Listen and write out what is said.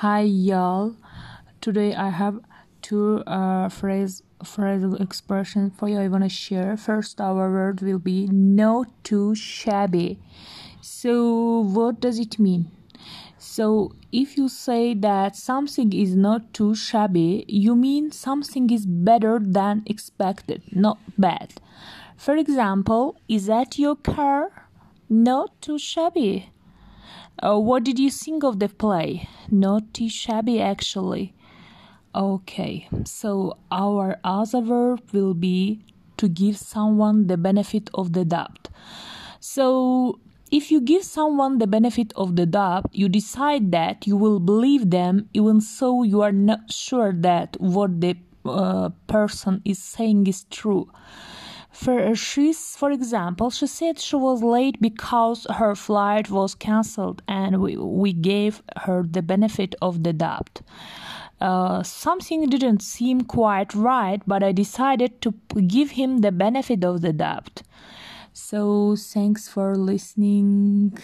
Hi y'all. Today I have two uh, phrase phrasal expressions for you I wanna share. First our word will be not too shabby. So what does it mean? So if you say that something is not too shabby, you mean something is better than expected, not bad. For example, is that your car? Not too shabby. Uh, what did you think of the play? Not too shabby, actually. Okay, so our other verb will be to give someone the benefit of the doubt. So, if you give someone the benefit of the doubt, you decide that you will believe them even so you are not sure that what the uh, person is saying is true. For she's, for example, she said she was late because her flight was cancelled, and we, we gave her the benefit of the doubt. Uh, something didn't seem quite right, but I decided to give him the benefit of the doubt. So, thanks for listening.